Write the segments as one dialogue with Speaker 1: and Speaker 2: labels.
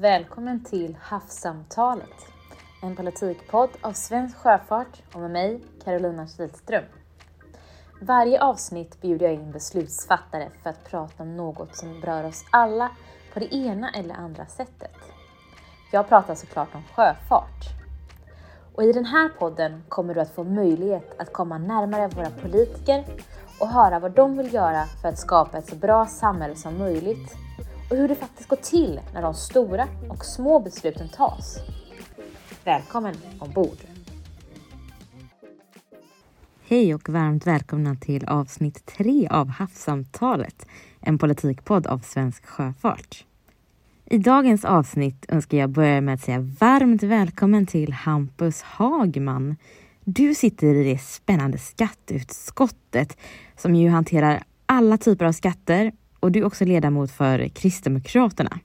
Speaker 1: Välkommen till Havssamtalet, en politikpodd av Svensk Sjöfart och med mig, Carolina Kihlström. Varje avsnitt bjuder jag in beslutsfattare för att prata om något som berör oss alla på det ena eller andra sättet. Jag pratar såklart om sjöfart. Och i den här podden kommer du att få möjlighet att komma närmare våra politiker och höra vad de vill göra för att skapa ett så bra samhälle som möjligt och hur det faktiskt går till när de stora och små besluten tas. Välkommen ombord! Hej och varmt välkomna till avsnitt tre av Havssamtalet, en politikpodd av Svensk Sjöfart. I dagens avsnitt önskar jag börja med att säga varmt välkommen till Hampus Hagman. Du sitter i det spännande skatteutskottet som ju hanterar alla typer av skatter och du är också ledamot för Kristdemokraterna.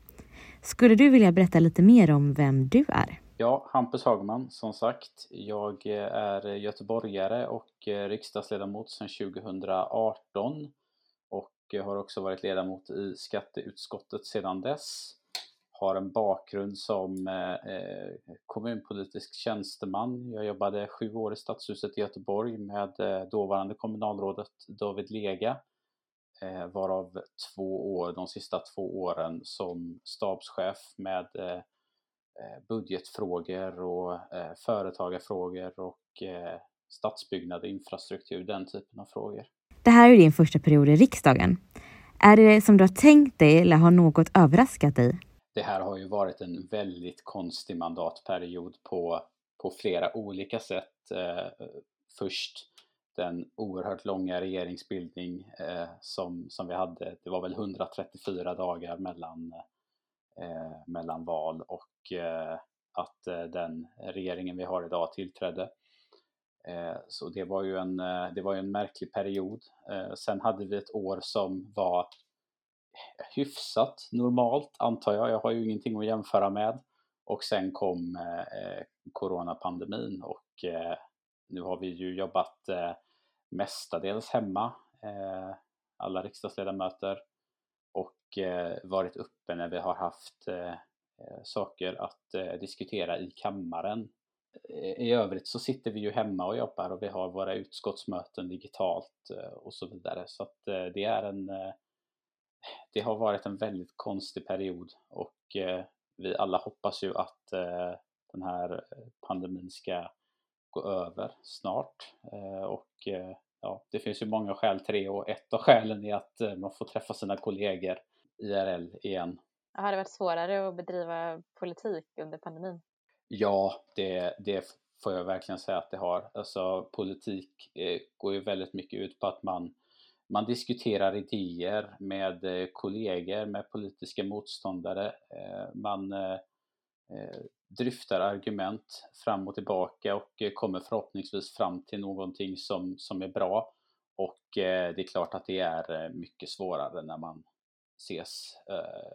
Speaker 1: Skulle du vilja berätta lite mer om vem du är?
Speaker 2: Ja, Hampus Hagman som sagt. Jag eh, är göteborgare och eh, riksdagsledamot sedan 2018 och eh, har också varit ledamot i skatteutskottet sedan dess. Har en bakgrund som kommunpolitisk tjänsteman. Jag jobbade sju år i Stadshuset i Göteborg med dåvarande kommunalrådet David Lega eh, varav två år, de sista två åren som stabschef med eh, eh budgetfrågor och eh, företagarfrågor och eh, stadsbyggnad, infrastruktur, den typen av frågor.
Speaker 1: Det här är din första period i riksdagen. Är det som du har tänkt dig eller har något överraskat dig?
Speaker 2: Det här har ju varit en väldigt konstig mandatperiod på, på flera olika sätt. Eh, först den oerhört långa regeringsbildning eh, som, som vi hade. Det var väl 134 dagar mellan, eh, mellan val och eh, att eh, den regeringen vi har idag tillträdde. Eh, så det var ju en, eh, det var en märklig period. Eh, sen hade vi ett år som var hyfsat normalt antar jag. Jag har ju ingenting att jämföra med. Och sen kom eh, eh, coronapandemin och nu har vi ju jobbat eh, mestadels hemma, eh, alla riksdagsledamöter, och eh, varit uppe när vi har haft eh, eh saker att eh, diskutera i kammaren. Eh, I övrigt så sitter vi ju hemma och jobbar och vi har våra utskottsmöten digitalt eh, och så vidare. Så att det är en det har varit en väldigt konstig period och vi alla hoppas ju att den här pandemin ska gå över snart. Eh, och eh, ja, det finns ju många skäl till det och ett av skälen är att eh, man får träffa sina kollegor IRL igen.
Speaker 1: Har det varit svårare att bedriva politik under pandemin?
Speaker 2: Ja, det, det får jag verkligen säga att det har. Alltså politik går ju väldigt mycket ut på att man, man diskuterar idéer med kollegor, med politiska motståndare. Man dryftar argument fram och tillbaka och eh, kommer förhoppningsvis fram till någonting som, som är bra. Och eh, det är klart att det är eh, mycket svårare när man ses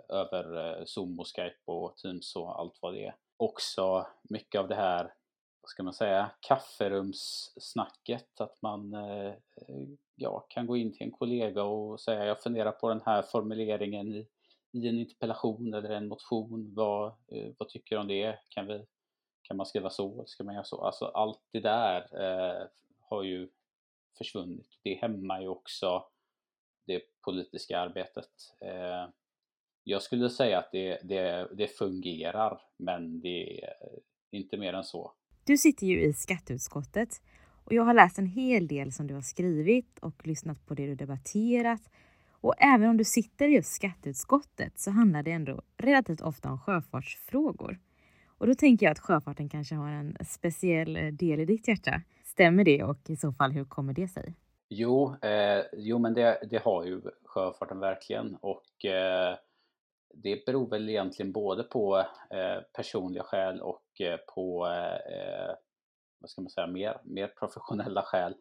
Speaker 2: över Zoom och Skype och Teams och allt vad det är. Också mycket av det här, vad ska man säga, kafferumssnacket, att man ja, kan gå in till en kollega och säga jag funderar på den här formuleringen i i en interpellation eller en motion. Vad, eh, vad tycker du om det? Kan, vi, kan man skriva så? Ska man göra så? Alltså allt det där eh, har ju försvunnit. Det hämmar ju också det politiska arbetet. Eh, jag skulle säga att det, det, det fungerar, men det är inte mer än så.
Speaker 1: Du sitter ju i skatteutskottet och jag har läst en hel del som du har skrivit och lyssnat på det du debatterat och även om du sitter i just skatteutskottet så handlar det ändå relativt ofta om sjöfartsfrågor. Och då tänker jag att sjöfarten kanske har en speciell eh, del i ditt hjärta. Stämmer det och i så fall hur kommer det sig?
Speaker 2: Jo, eh, jo men det, det, har ju sjöfarten verkligen och eh, det beror väl egentligen både på eh, personliga skäl och eh, på eh, eh vad ska man säga, mer, mer professionella skäl.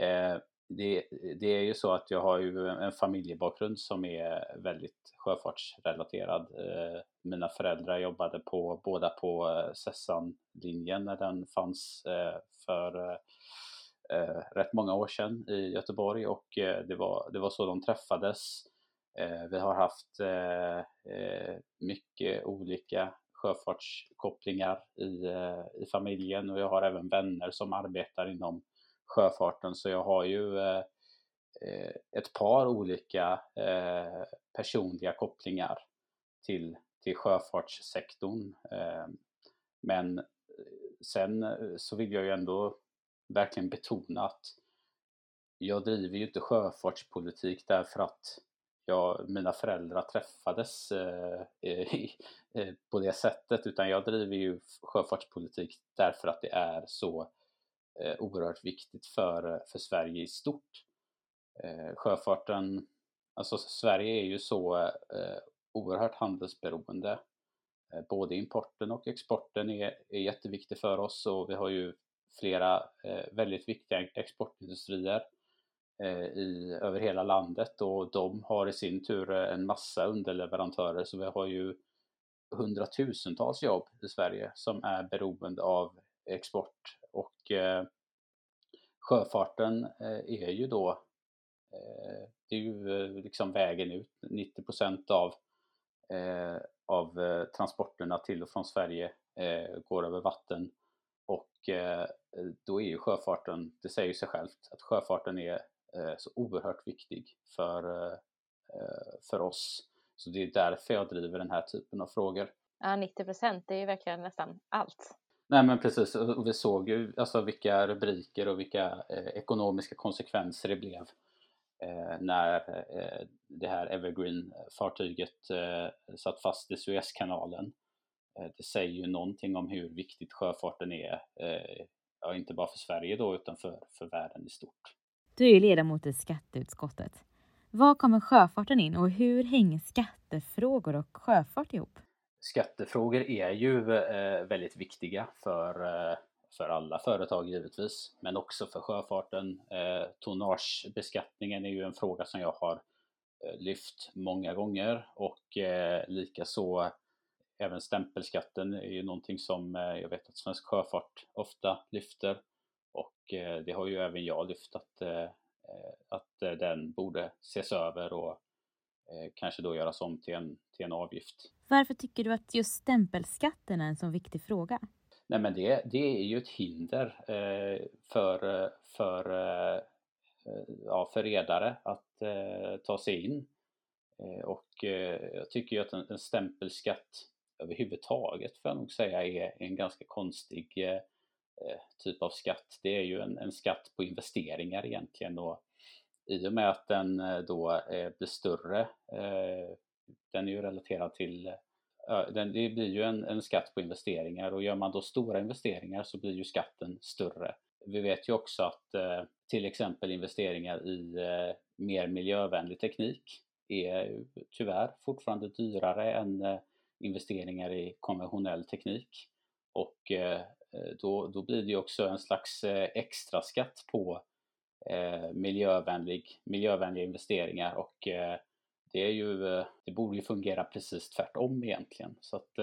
Speaker 2: Eh, det, det, är ju så att jag har ju en familjebakgrund som är väldigt sjöfartsrelaterad. Eh, mina föräldrar jobbade på, båda på eh, Sessanlinjen när den fanns eh, för eh, rätt många år sedan i Göteborg och det var, det var så de träffades. Vi har haft mycket olika sjöfartskopplingar i, i familjen och jag har även vänner som arbetar inom sjöfarten så jag har ju eh, eh, ett par olika eh, personliga kopplingar till, till sjöfartssektorn. Men sen så vill jag ju ändå verkligen betona att jag driver ju inte sjöfartspolitik därför att jag, mina föräldrar träffades eh, på det sättet utan jag driver ju sjöfartspolitik därför att det är så eh, oerhört viktigt för, eh, för Sverige i stort. Eh, sjöfarten, alltså Sverige är ju så eh, oerhört handelsberoende. Eh, både importen och exporten är, är jätteviktig för oss och vi har ju flera eh, väldigt viktiga exportindustrier Eh, i, över hela landet och de har i sin tur eh, en massa underleverantörer så vi har ju hundratusentals jobb i Sverige som är beroende av export och eh, sjöfarten eh, är ju då eh, det är ju eh, liksom vägen ut. 90 av, eh, av eh, transporterna till och från Sverige eh, går över vatten och eh, då är ju sjöfarten, det säger sig självt, att sjöfarten är Eh, så oerhört viktig för, eh, för oss. Så det är därför jag driver den här typen av frågor.
Speaker 1: Ja, 90 procent, det är ju verkligen nästan allt.
Speaker 2: Nej men precis, och vi såg ju alltså vilka rubriker och vilka eh, ekonomiska konsekvenser det blev eh, när eh, det här Evergreen-fartyget eh, satt fast i Suezkanalen. Eh, det säger ju någonting om hur viktigt sjöfarten är, eh, ja, inte bara för Sverige då utan för, för världen i stort.
Speaker 1: Du är ju ledamot i skatteutskottet. Var kommer sjöfarten in och hur hänger skattefrågor och sjöfart ihop?
Speaker 2: Skattefrågor är ju eh, väldigt viktiga för, eh, för alla företag givetvis, men också för sjöfarten. Eh, tonnagebeskattningen är ju en fråga som jag har eh, lyft många gånger och eh, likaså även stämpelskatten är ju någonting som eh, jag vet att Svensk Sjöfart ofta lyfter. Och eh, det har ju även jag lyft att, eh, att eh, den borde ses över och kanske då göras om till en, till en avgift.
Speaker 1: Varför tycker du att just stämpelskatten är en så viktig fråga?
Speaker 2: Nej men det, det är ju ett hinder för, för, ja, för redare att ta sig in. Och jag tycker ju att en, en stämpelskatt överhuvudtaget får jag nog säga är en ganska konstig Eh, typ av skatt. Det är ju en, en, skatt på investeringar egentligen och i och med att den eh, då eh, blir större, eh, den är ju relaterad till den, det blir ju en, en, skatt på investeringar och gör man då stora investeringar så blir ju skatten större. Vi vet ju också att till exempel investeringar i mer miljövänlig teknik är tyvärr fortfarande dyrare än investeringar i konventionell teknik. Och då, då blir det ju också en slags extra skatt på eh, miljövänlig, miljövänliga investeringar och det, är ju, det borde ju fungera precis tvärtom egentligen. Så att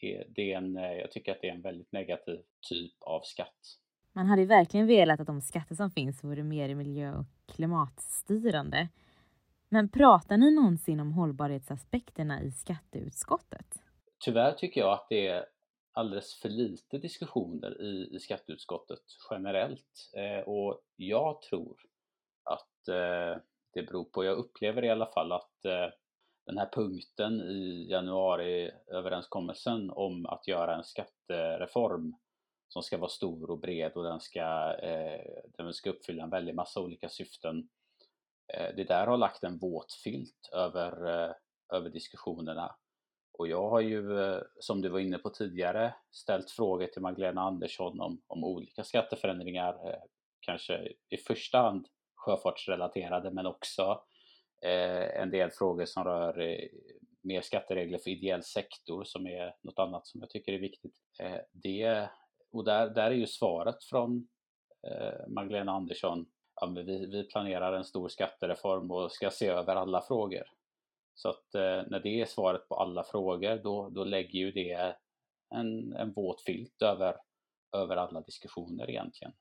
Speaker 2: det, det är en, jag tycker att det är en väldigt negativ typ av skatt.
Speaker 1: Man hade ju verkligen velat att de skatter som finns vore mer miljö och klimatstyrande. Men pratar ni någonsin om hållbarhetsaspekterna i skatteutskottet?
Speaker 2: Tyvärr tycker jag att det alldeles för lite diskussioner i, i skatteutskottet generellt eh, och jag tror att eh, det beror på, jag upplever i alla fall att eh, den här punkten i januariöverenskommelsen om att göra en skattereform som ska vara stor och bred och den ska, eh, den ska uppfylla en väldig massa olika syften. Eh, det där har lagt en våt filt över, eh, över diskussionerna och jag har ju, eh, som du var inne på tidigare, ställt frågor till Magdalena Andersson om, om olika skatteförändringar, eh, kanske i första hand sjöfartsrelaterade men också eh, en del frågor som rör eh, mer skatteregler för ideell sektor som är något annat som jag tycker är viktigt. Eh, det, och där, där är ju svaret från eh, Magdalena Andersson, ja, vi, vi planerar en stor skattereform och ska se över alla frågor. Så att eh, när det är svaret på alla frågor då, då lägger ju det en, en våt filt över, över alla diskussioner egentligen.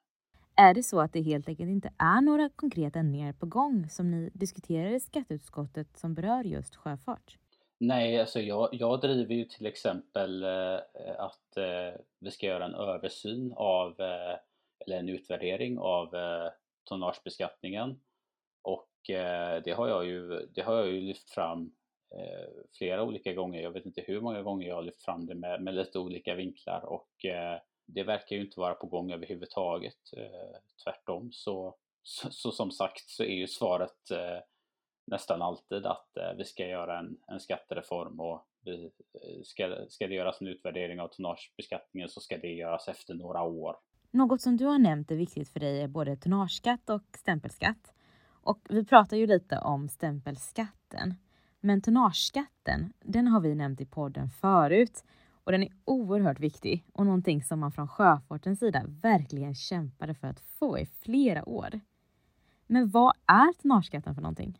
Speaker 1: Är det så att det helt enkelt inte är några konkreta ändringar på gång som ni diskuterar i skatteutskottet som berör just sjöfart?
Speaker 2: Nej, alltså jag, jag driver ju till exempel eh, att eh, vi ska göra en översyn av, eller en utvärdering av eh, tonnagebeskattningen. Eh, det, har jag ju, det har jag ju lyft fram eh, flera olika gånger. Jag vet inte hur många gånger jag har lyft fram det med, med lite olika vinklar och eh, det verkar ju inte vara på gång överhuvudtaget. Eh, tvärtom så, så, så, som sagt så är ju svaret eh, nästan alltid att eh, vi ska göra en, en skattereform och vi, eh, ska, ska det göras en utvärdering av tonnagebeskattningen så ska det göras efter några år.
Speaker 1: Något som du har nämnt är viktigt för dig är både tonnageskatt och stämpelskatt. Och vi pratar ju lite om stämpelskatten. Men tonnageskatten, den har vi nämnt i podden förut och den är oerhört viktig och någonting som man från sjöfartens sida verkligen kämpade för att få i flera år. Men vad är tonnageskatten för någonting?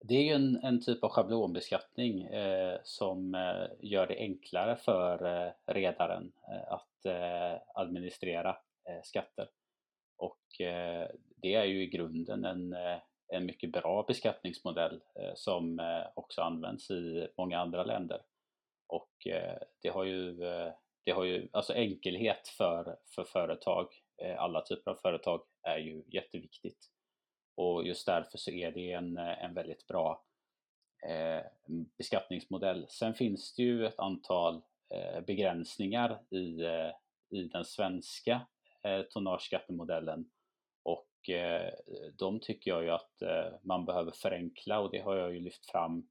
Speaker 2: Det är ju en, en typ av schablonbeskattning eh, som eh, gör det enklare för eh, redaren eh, att eh, administrera eh, skatter. Och eh, det är ju i grunden en, eh, en mycket bra beskattningsmodell eh, som eh, också används i många andra länder. Och eh, det har ju, det har ju alltså enkelhet för, för företag, alla typer av företag är ju jätteviktigt. Och just därför så är det en, en väldigt bra eh, beskattningsmodell. Sen finns det ju ett antal eh, begränsningar i, eh, i den svenska eh, tonnageskattemodellen och eh, de tycker jag ju att eh, man behöver förenkla och det har jag ju lyft fram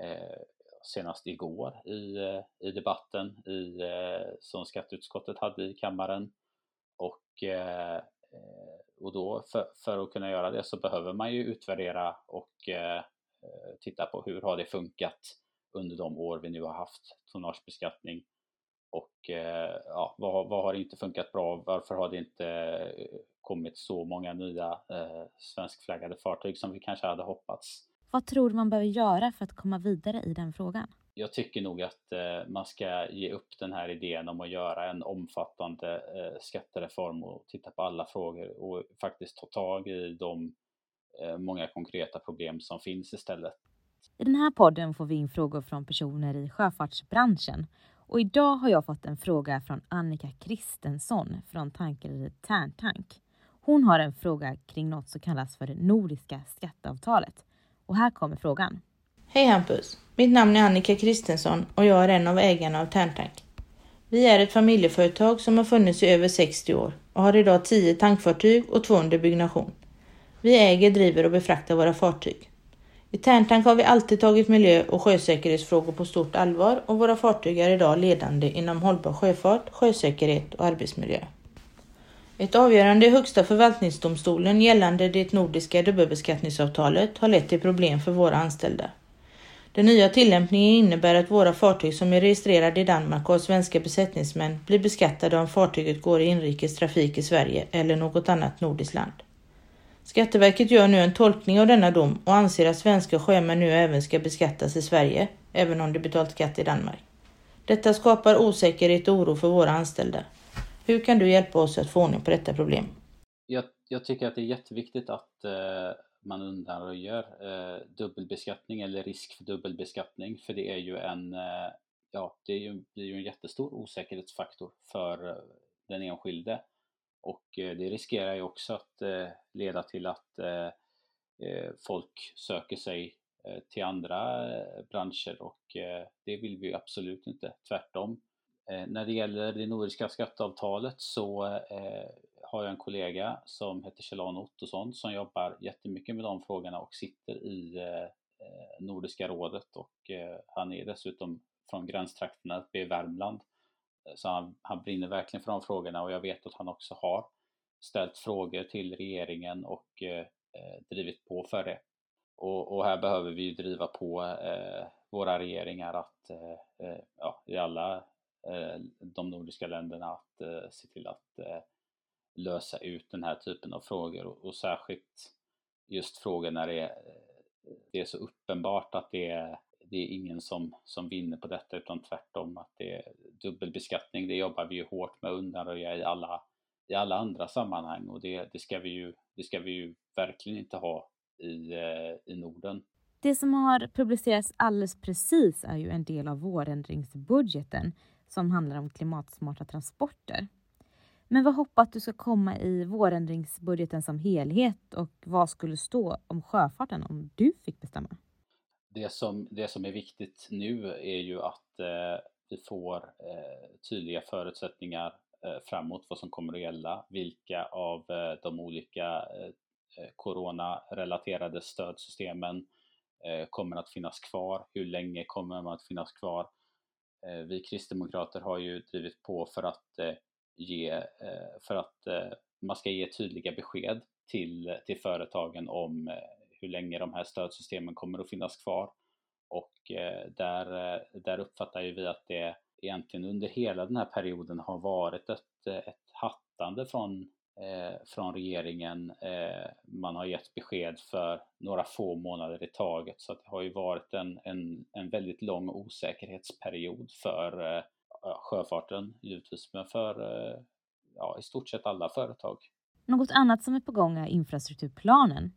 Speaker 2: eh, senast igår i, eh, i debatten i, eh, som skatteutskottet hade i kammaren. Och eh, och då för, för, att kunna göra det så behöver man ju utvärdera och titta på hur har det funkat under de år vi nu har haft tonnagebeskattning och eh, ja, vad, vad, har inte funkat bra? Varför har det inte eh, kommit så många nya eh, svenskflaggade fartyg som vi kanske hade hoppats?
Speaker 1: Vad tror du man behöver göra för att komma vidare i den frågan?
Speaker 2: jag tycker nog att eh, man ska ge upp den här idén om att göra en omfattande eh, skattereform och titta på alla frågor och faktiskt ta tag i de eh, många konkreta problem som finns istället.
Speaker 1: I den här podden får vi in frågor från personer i sjöfartsbranschen och idag har jag fått en fråga från Annika Kristensson från tankeriet Tärntank. Hon har en fråga kring något som kallas för det nordiska skatteavtalet. Och här kommer frågan.
Speaker 3: Hej Hampus! Mitt namn är Annika Kristensson och jag är en av ägarna av Tärntank. Vi är ett familjeföretag som har funnits i över 60 år och har idag 10 tankfartyg och två under byggnation. Vi äger, driver och befraktar våra fartyg. I Tärntank har vi alltid tagit miljö och sjösäkerhetsfrågor på stort allvar och våra fartyg är idag ledande inom hållbar sjöfart, sjösäkerhet och arbetsmiljö. Ett avgörande i Högsta förvaltningsdomstolen gällande det nordiska dubbelbeskattningsavtalet har lett till problem för våra anställda. Den nya tillämpningen innebär att våra fartyg som är registrerade i Danmark och har svenska besättningsmän blir beskattade om fartyget går i inrikes trafik i Sverige eller något annat nordiskt land. Skatteverket gör nu en tolkning av denna dom och anser att svenska sjömän nu även ska beskattas i Sverige, även om de betalt skatt i Danmark. Detta skapar osäkerhet och oro för våra anställda. Hur kan du hjälpa oss att få ordning på detta problem?
Speaker 2: Jag, jag tycker att det är jätteviktigt att eh, man undanröjer eh, dubbelbeskattning eller risk för dubbelbeskattning för det är ju en, eh, ja, det är ju, det är ju en jättestor osäkerhetsfaktor för eh, den enskilde och eh, det riskerar ju också att eh, leda till att eh, folk söker sig till andra branscher och det vill vi absolut inte, tvärtom. När det gäller det nordiska skatteavtalet så har jag en kollega som heter Kjell-Arne Ottosson som jobbar jättemycket med de frågorna och sitter i Nordiska rådet och han är dessutom från gränstrakterna uppe i Värmland. Så han, han brinner verkligen för de frågorna och jag vet att han också har ställt frågor till regeringen och eh, eh drivit på för det. Och, och, här behöver vi driva på eh, våra regeringar att eh, eh, ja, i alla eh, de nordiska länderna att eh, se till att lösa ut den här typen av frågor och, och särskilt just frågor när det är, det är så uppenbart att det är, det är ingen som, som vinner på detta utan tvärtom att det är dubbelbeskattning, det jobbar vi ju hårt med att undanröja i alla, i alla andra sammanhang och det, det, ska vi ju, det ska vi ju verkligen inte ha i, eh, i Norden.
Speaker 1: Det som har publicerats alldeles precis är ju en del av vårändringsbudgeten som handlar om klimatsmarta transporter. Men vad hoppas du ska komma i vårändringsbudgeten som helhet och vad skulle stå om sjöfarten om du fick bestämma?
Speaker 2: Det som, det som är viktigt nu är ju att eh, vi får eh, tydliga förutsättningar eh, framåt vad som kommer att gälla, vilka av eh, de olika eh, eh coronarelaterade stödsystemen eh, kommer att finnas kvar, hur länge kommer de att finnas kvar? Eh, vi kristdemokrater har ju drivit på för att ge, eh, för att eh, man ska ge tydliga besked till, till företagen om eh, hur länge de här stödsystemen kommer att finnas kvar. Och eh, där, eh, där uppfattar ju vi att det egentligen under hela den här perioden har varit ett, eh, ett hattande från, eh, från regeringen. Eh, man har gett besked för några få månader i taget så att det har ju varit en, en, en väldigt lång osäkerhetsperiod för, eh, sjöfarten givetvis, men för eh, ja, i stort sett alla företag.
Speaker 1: Något annat som är på gång är infrastrukturplanen.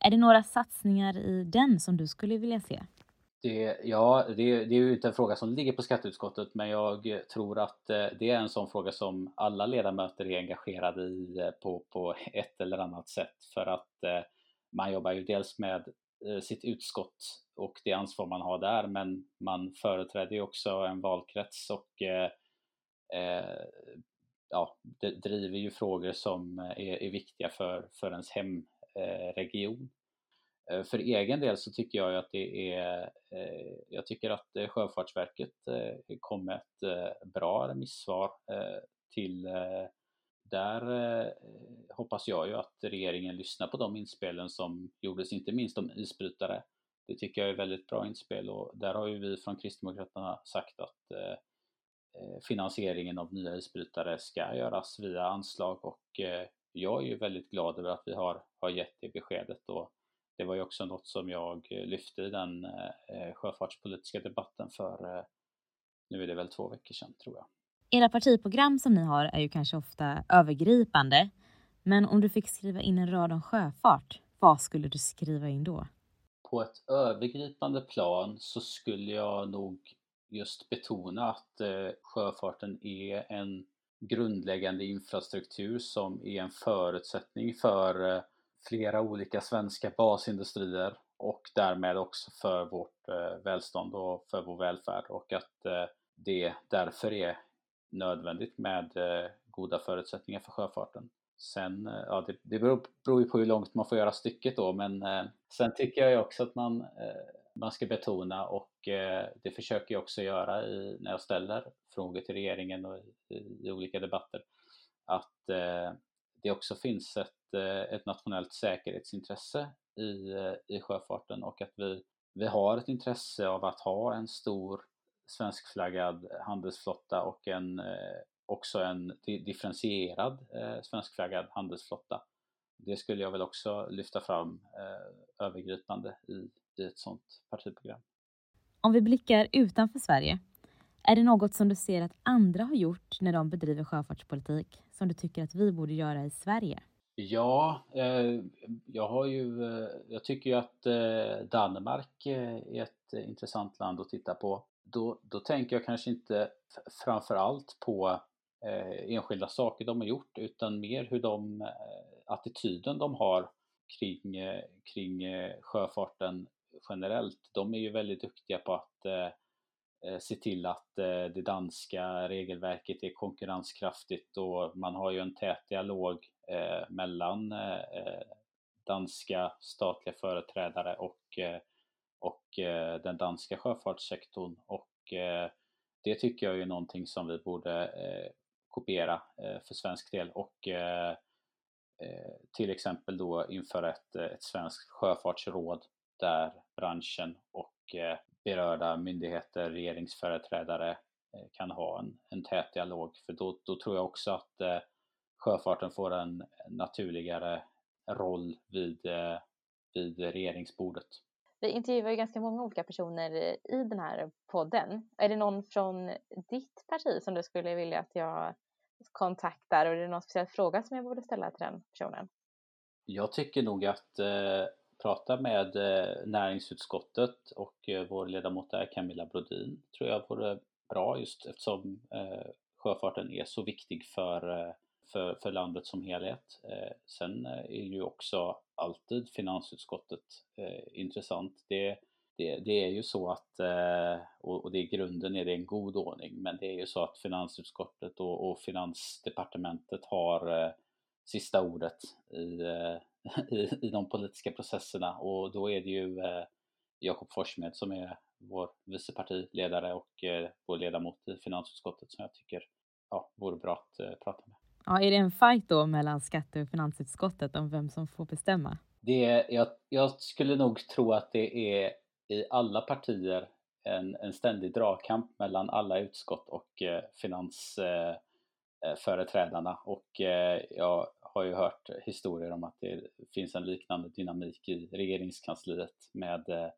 Speaker 1: Är det några satsningar i den som du skulle vilja se?
Speaker 2: Det, ja, det, det, är ju inte en fråga som ligger på skatteutskottet men jag tror att eh, det är en sån fråga som alla ledamöter är engagerade i eh, på, på ett eller annat sätt för att eh, man jobbar ju dels med sitt utskott och det ansvar man har där men man företräder ju också en valkrets och eh, ja, driver ju frågor som är, är viktiga för, för ens hem Eh, region. Eh, för egen del så tycker jag att det är, eh, jag tycker att Sjöfartsverket kom med ett bra remissvar till där hoppas jag ju att regeringen lyssnar på de inspelen som gjordes, inte minst om isbrytare. Det tycker jag är väldigt bra inspel och där har ju vi från Kristdemokraterna sagt att finansieringen av nya isbrytare ska göras via anslag och jag är ju väldigt glad över att vi har, har gett det beskedet och det var ju också något som jag lyfte i den eh, sjöfartspolitiska debatten för eh, nu är det väl två veckor sedan tror jag.
Speaker 1: Era partiprogram som ni har är ju kanske ofta övergripande. Men om du fick skriva in en rad om sjöfart, vad skulle du skriva in då?
Speaker 2: På ett övergripande plan så skulle jag nog just betona att eh, sjöfarten är en grundläggande infrastruktur som är en förutsättning för eh, flera olika svenska basindustrier och därmed också för vårt eh, välstånd och för vår välfärd och att eh, det därför är nödvändigt med goda förutsättningar för sjöfarten. Sen, ja det, det beror, beror ju på hur långt man får göra stycket då men eh, sen tycker jag ju också att man, man ska betona och eh, det försöker jag också göra i, när jag ställer frågor till regeringen och i, i olika debatter att eh, det också finns ett, eh, ett nationellt säkerhetsintresse i, i sjöfarten och att vi, vi har ett intresse av att ha en stor svenskflaggad handelsflotta och en, också en differentierad svenskflaggad handelsflotta. Det skulle jag väl också lyfta fram eh, övergripande i, i ett sådant partiprogram.
Speaker 1: Om vi blickar utanför Sverige, är det något som du ser att andra har gjort när de bedriver sjöfartspolitik som du tycker att vi borde göra i Sverige?
Speaker 2: Ja, eh, jag har ju, eh, jag tycker ju att eh, Danmark är ett intressant land att titta på då, då tänker jag kanske inte framför allt på enskilda saker de har gjort utan mer hur de, attityden de har kring, kring sjöfarten generellt. De är ju väldigt duktiga på att eh, eh se till att eh, det danska regelverket är konkurrenskraftigt och man har ju en tät dialog eh, mellan danska statliga företrädare och och eh, den danska sjöfartssektorn och eh, det tycker jag är någonting som vi borde eh, kopiera för svensk del och till exempel då införa ett, ett svenskt sjöfartsråd där branschen och berörda myndigheter, regeringsföreträdare kan ha en, en tät dialog för då, då tror jag också att sjöfarten får en naturligare roll vid, vid regeringsbordet.
Speaker 1: Vi intervjuar ju ganska många olika personer i den här podden. Är det någon från ditt parti som du skulle vilja att jag kontaktar och är det någon speciell fråga som jag borde ställa till den personen?
Speaker 2: Jag tycker nog att eh, prata med eh, näringsutskottet och eh, vår ledamot där Camilla Brodin tror jag vore bra just eftersom eh, sjöfarten är så viktig för för, för landet som helhet. Sen är ju också alltid finansutskottet intressant. Det, det, det, är ju så att, och, det i grunden är det en god ordning, men det är ju så att finansutskottet och, och finansdepartementet har sista ordet i, i, i de politiska processerna och då är det ju Jakob Forssmed som är vår vicepartiledare och vår ledamot i finansutskottet som jag tycker ja, vore bra att prata med.
Speaker 1: Ja, är det en fight då mellan skatte och finansutskottet om vem som får bestämma?
Speaker 2: Det jag, jag skulle nog tro att det är i alla partier en, en ständig dragkamp mellan alla utskott och eh, finansföreträdarna. Eh, och eh, jag har ju hört historier om att det finns en liknande dynamik i regeringskansliet med eh,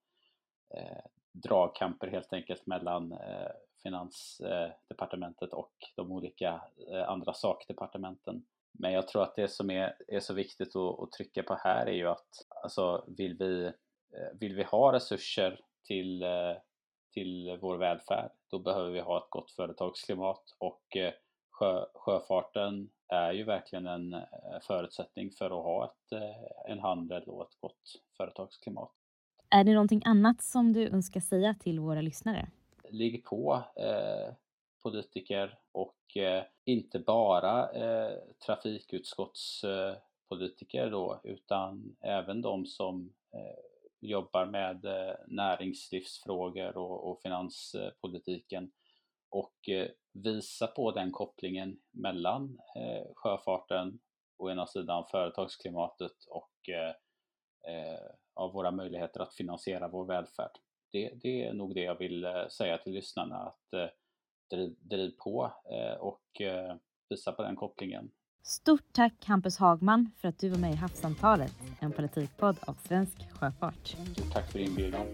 Speaker 2: eh, dragkamper helt enkelt mellan eh, Finansdepartementet och de olika eh, andra sakdepartementen. Men jag tror att det som är, är så viktigt att, att trycka på här är ju att alltså, vill, vi, eh, vill vi ha resurser till, eh, till vår välfärd, då behöver vi ha ett gott företagsklimat och sjö, sjöfarten är ju verkligen en förutsättning för att ha ett, en handel och ett gott företagsklimat.
Speaker 1: Är det någonting annat som du önskar säga till våra lyssnare?
Speaker 2: ligg på eh, politiker och eh, inte bara eh, trafikutskottspolitiker då utan även de som eh, jobbar med eh, näringslivsfrågor och, och finanspolitiken och eh, visa på den kopplingen mellan eh, sjöfarten å ena sidan företagsklimatet och eh, av våra möjligheter att finansiera vår välfärd det, det, är nog det jag vill säga till lyssnarna att eh, driv, driv på eh, och visa på den kopplingen.
Speaker 1: Stort tack Hampus Hagman för att du var med i Havssamtalet, en politikpodd av Svensk Sjöfart.
Speaker 2: Tack för inbjudan.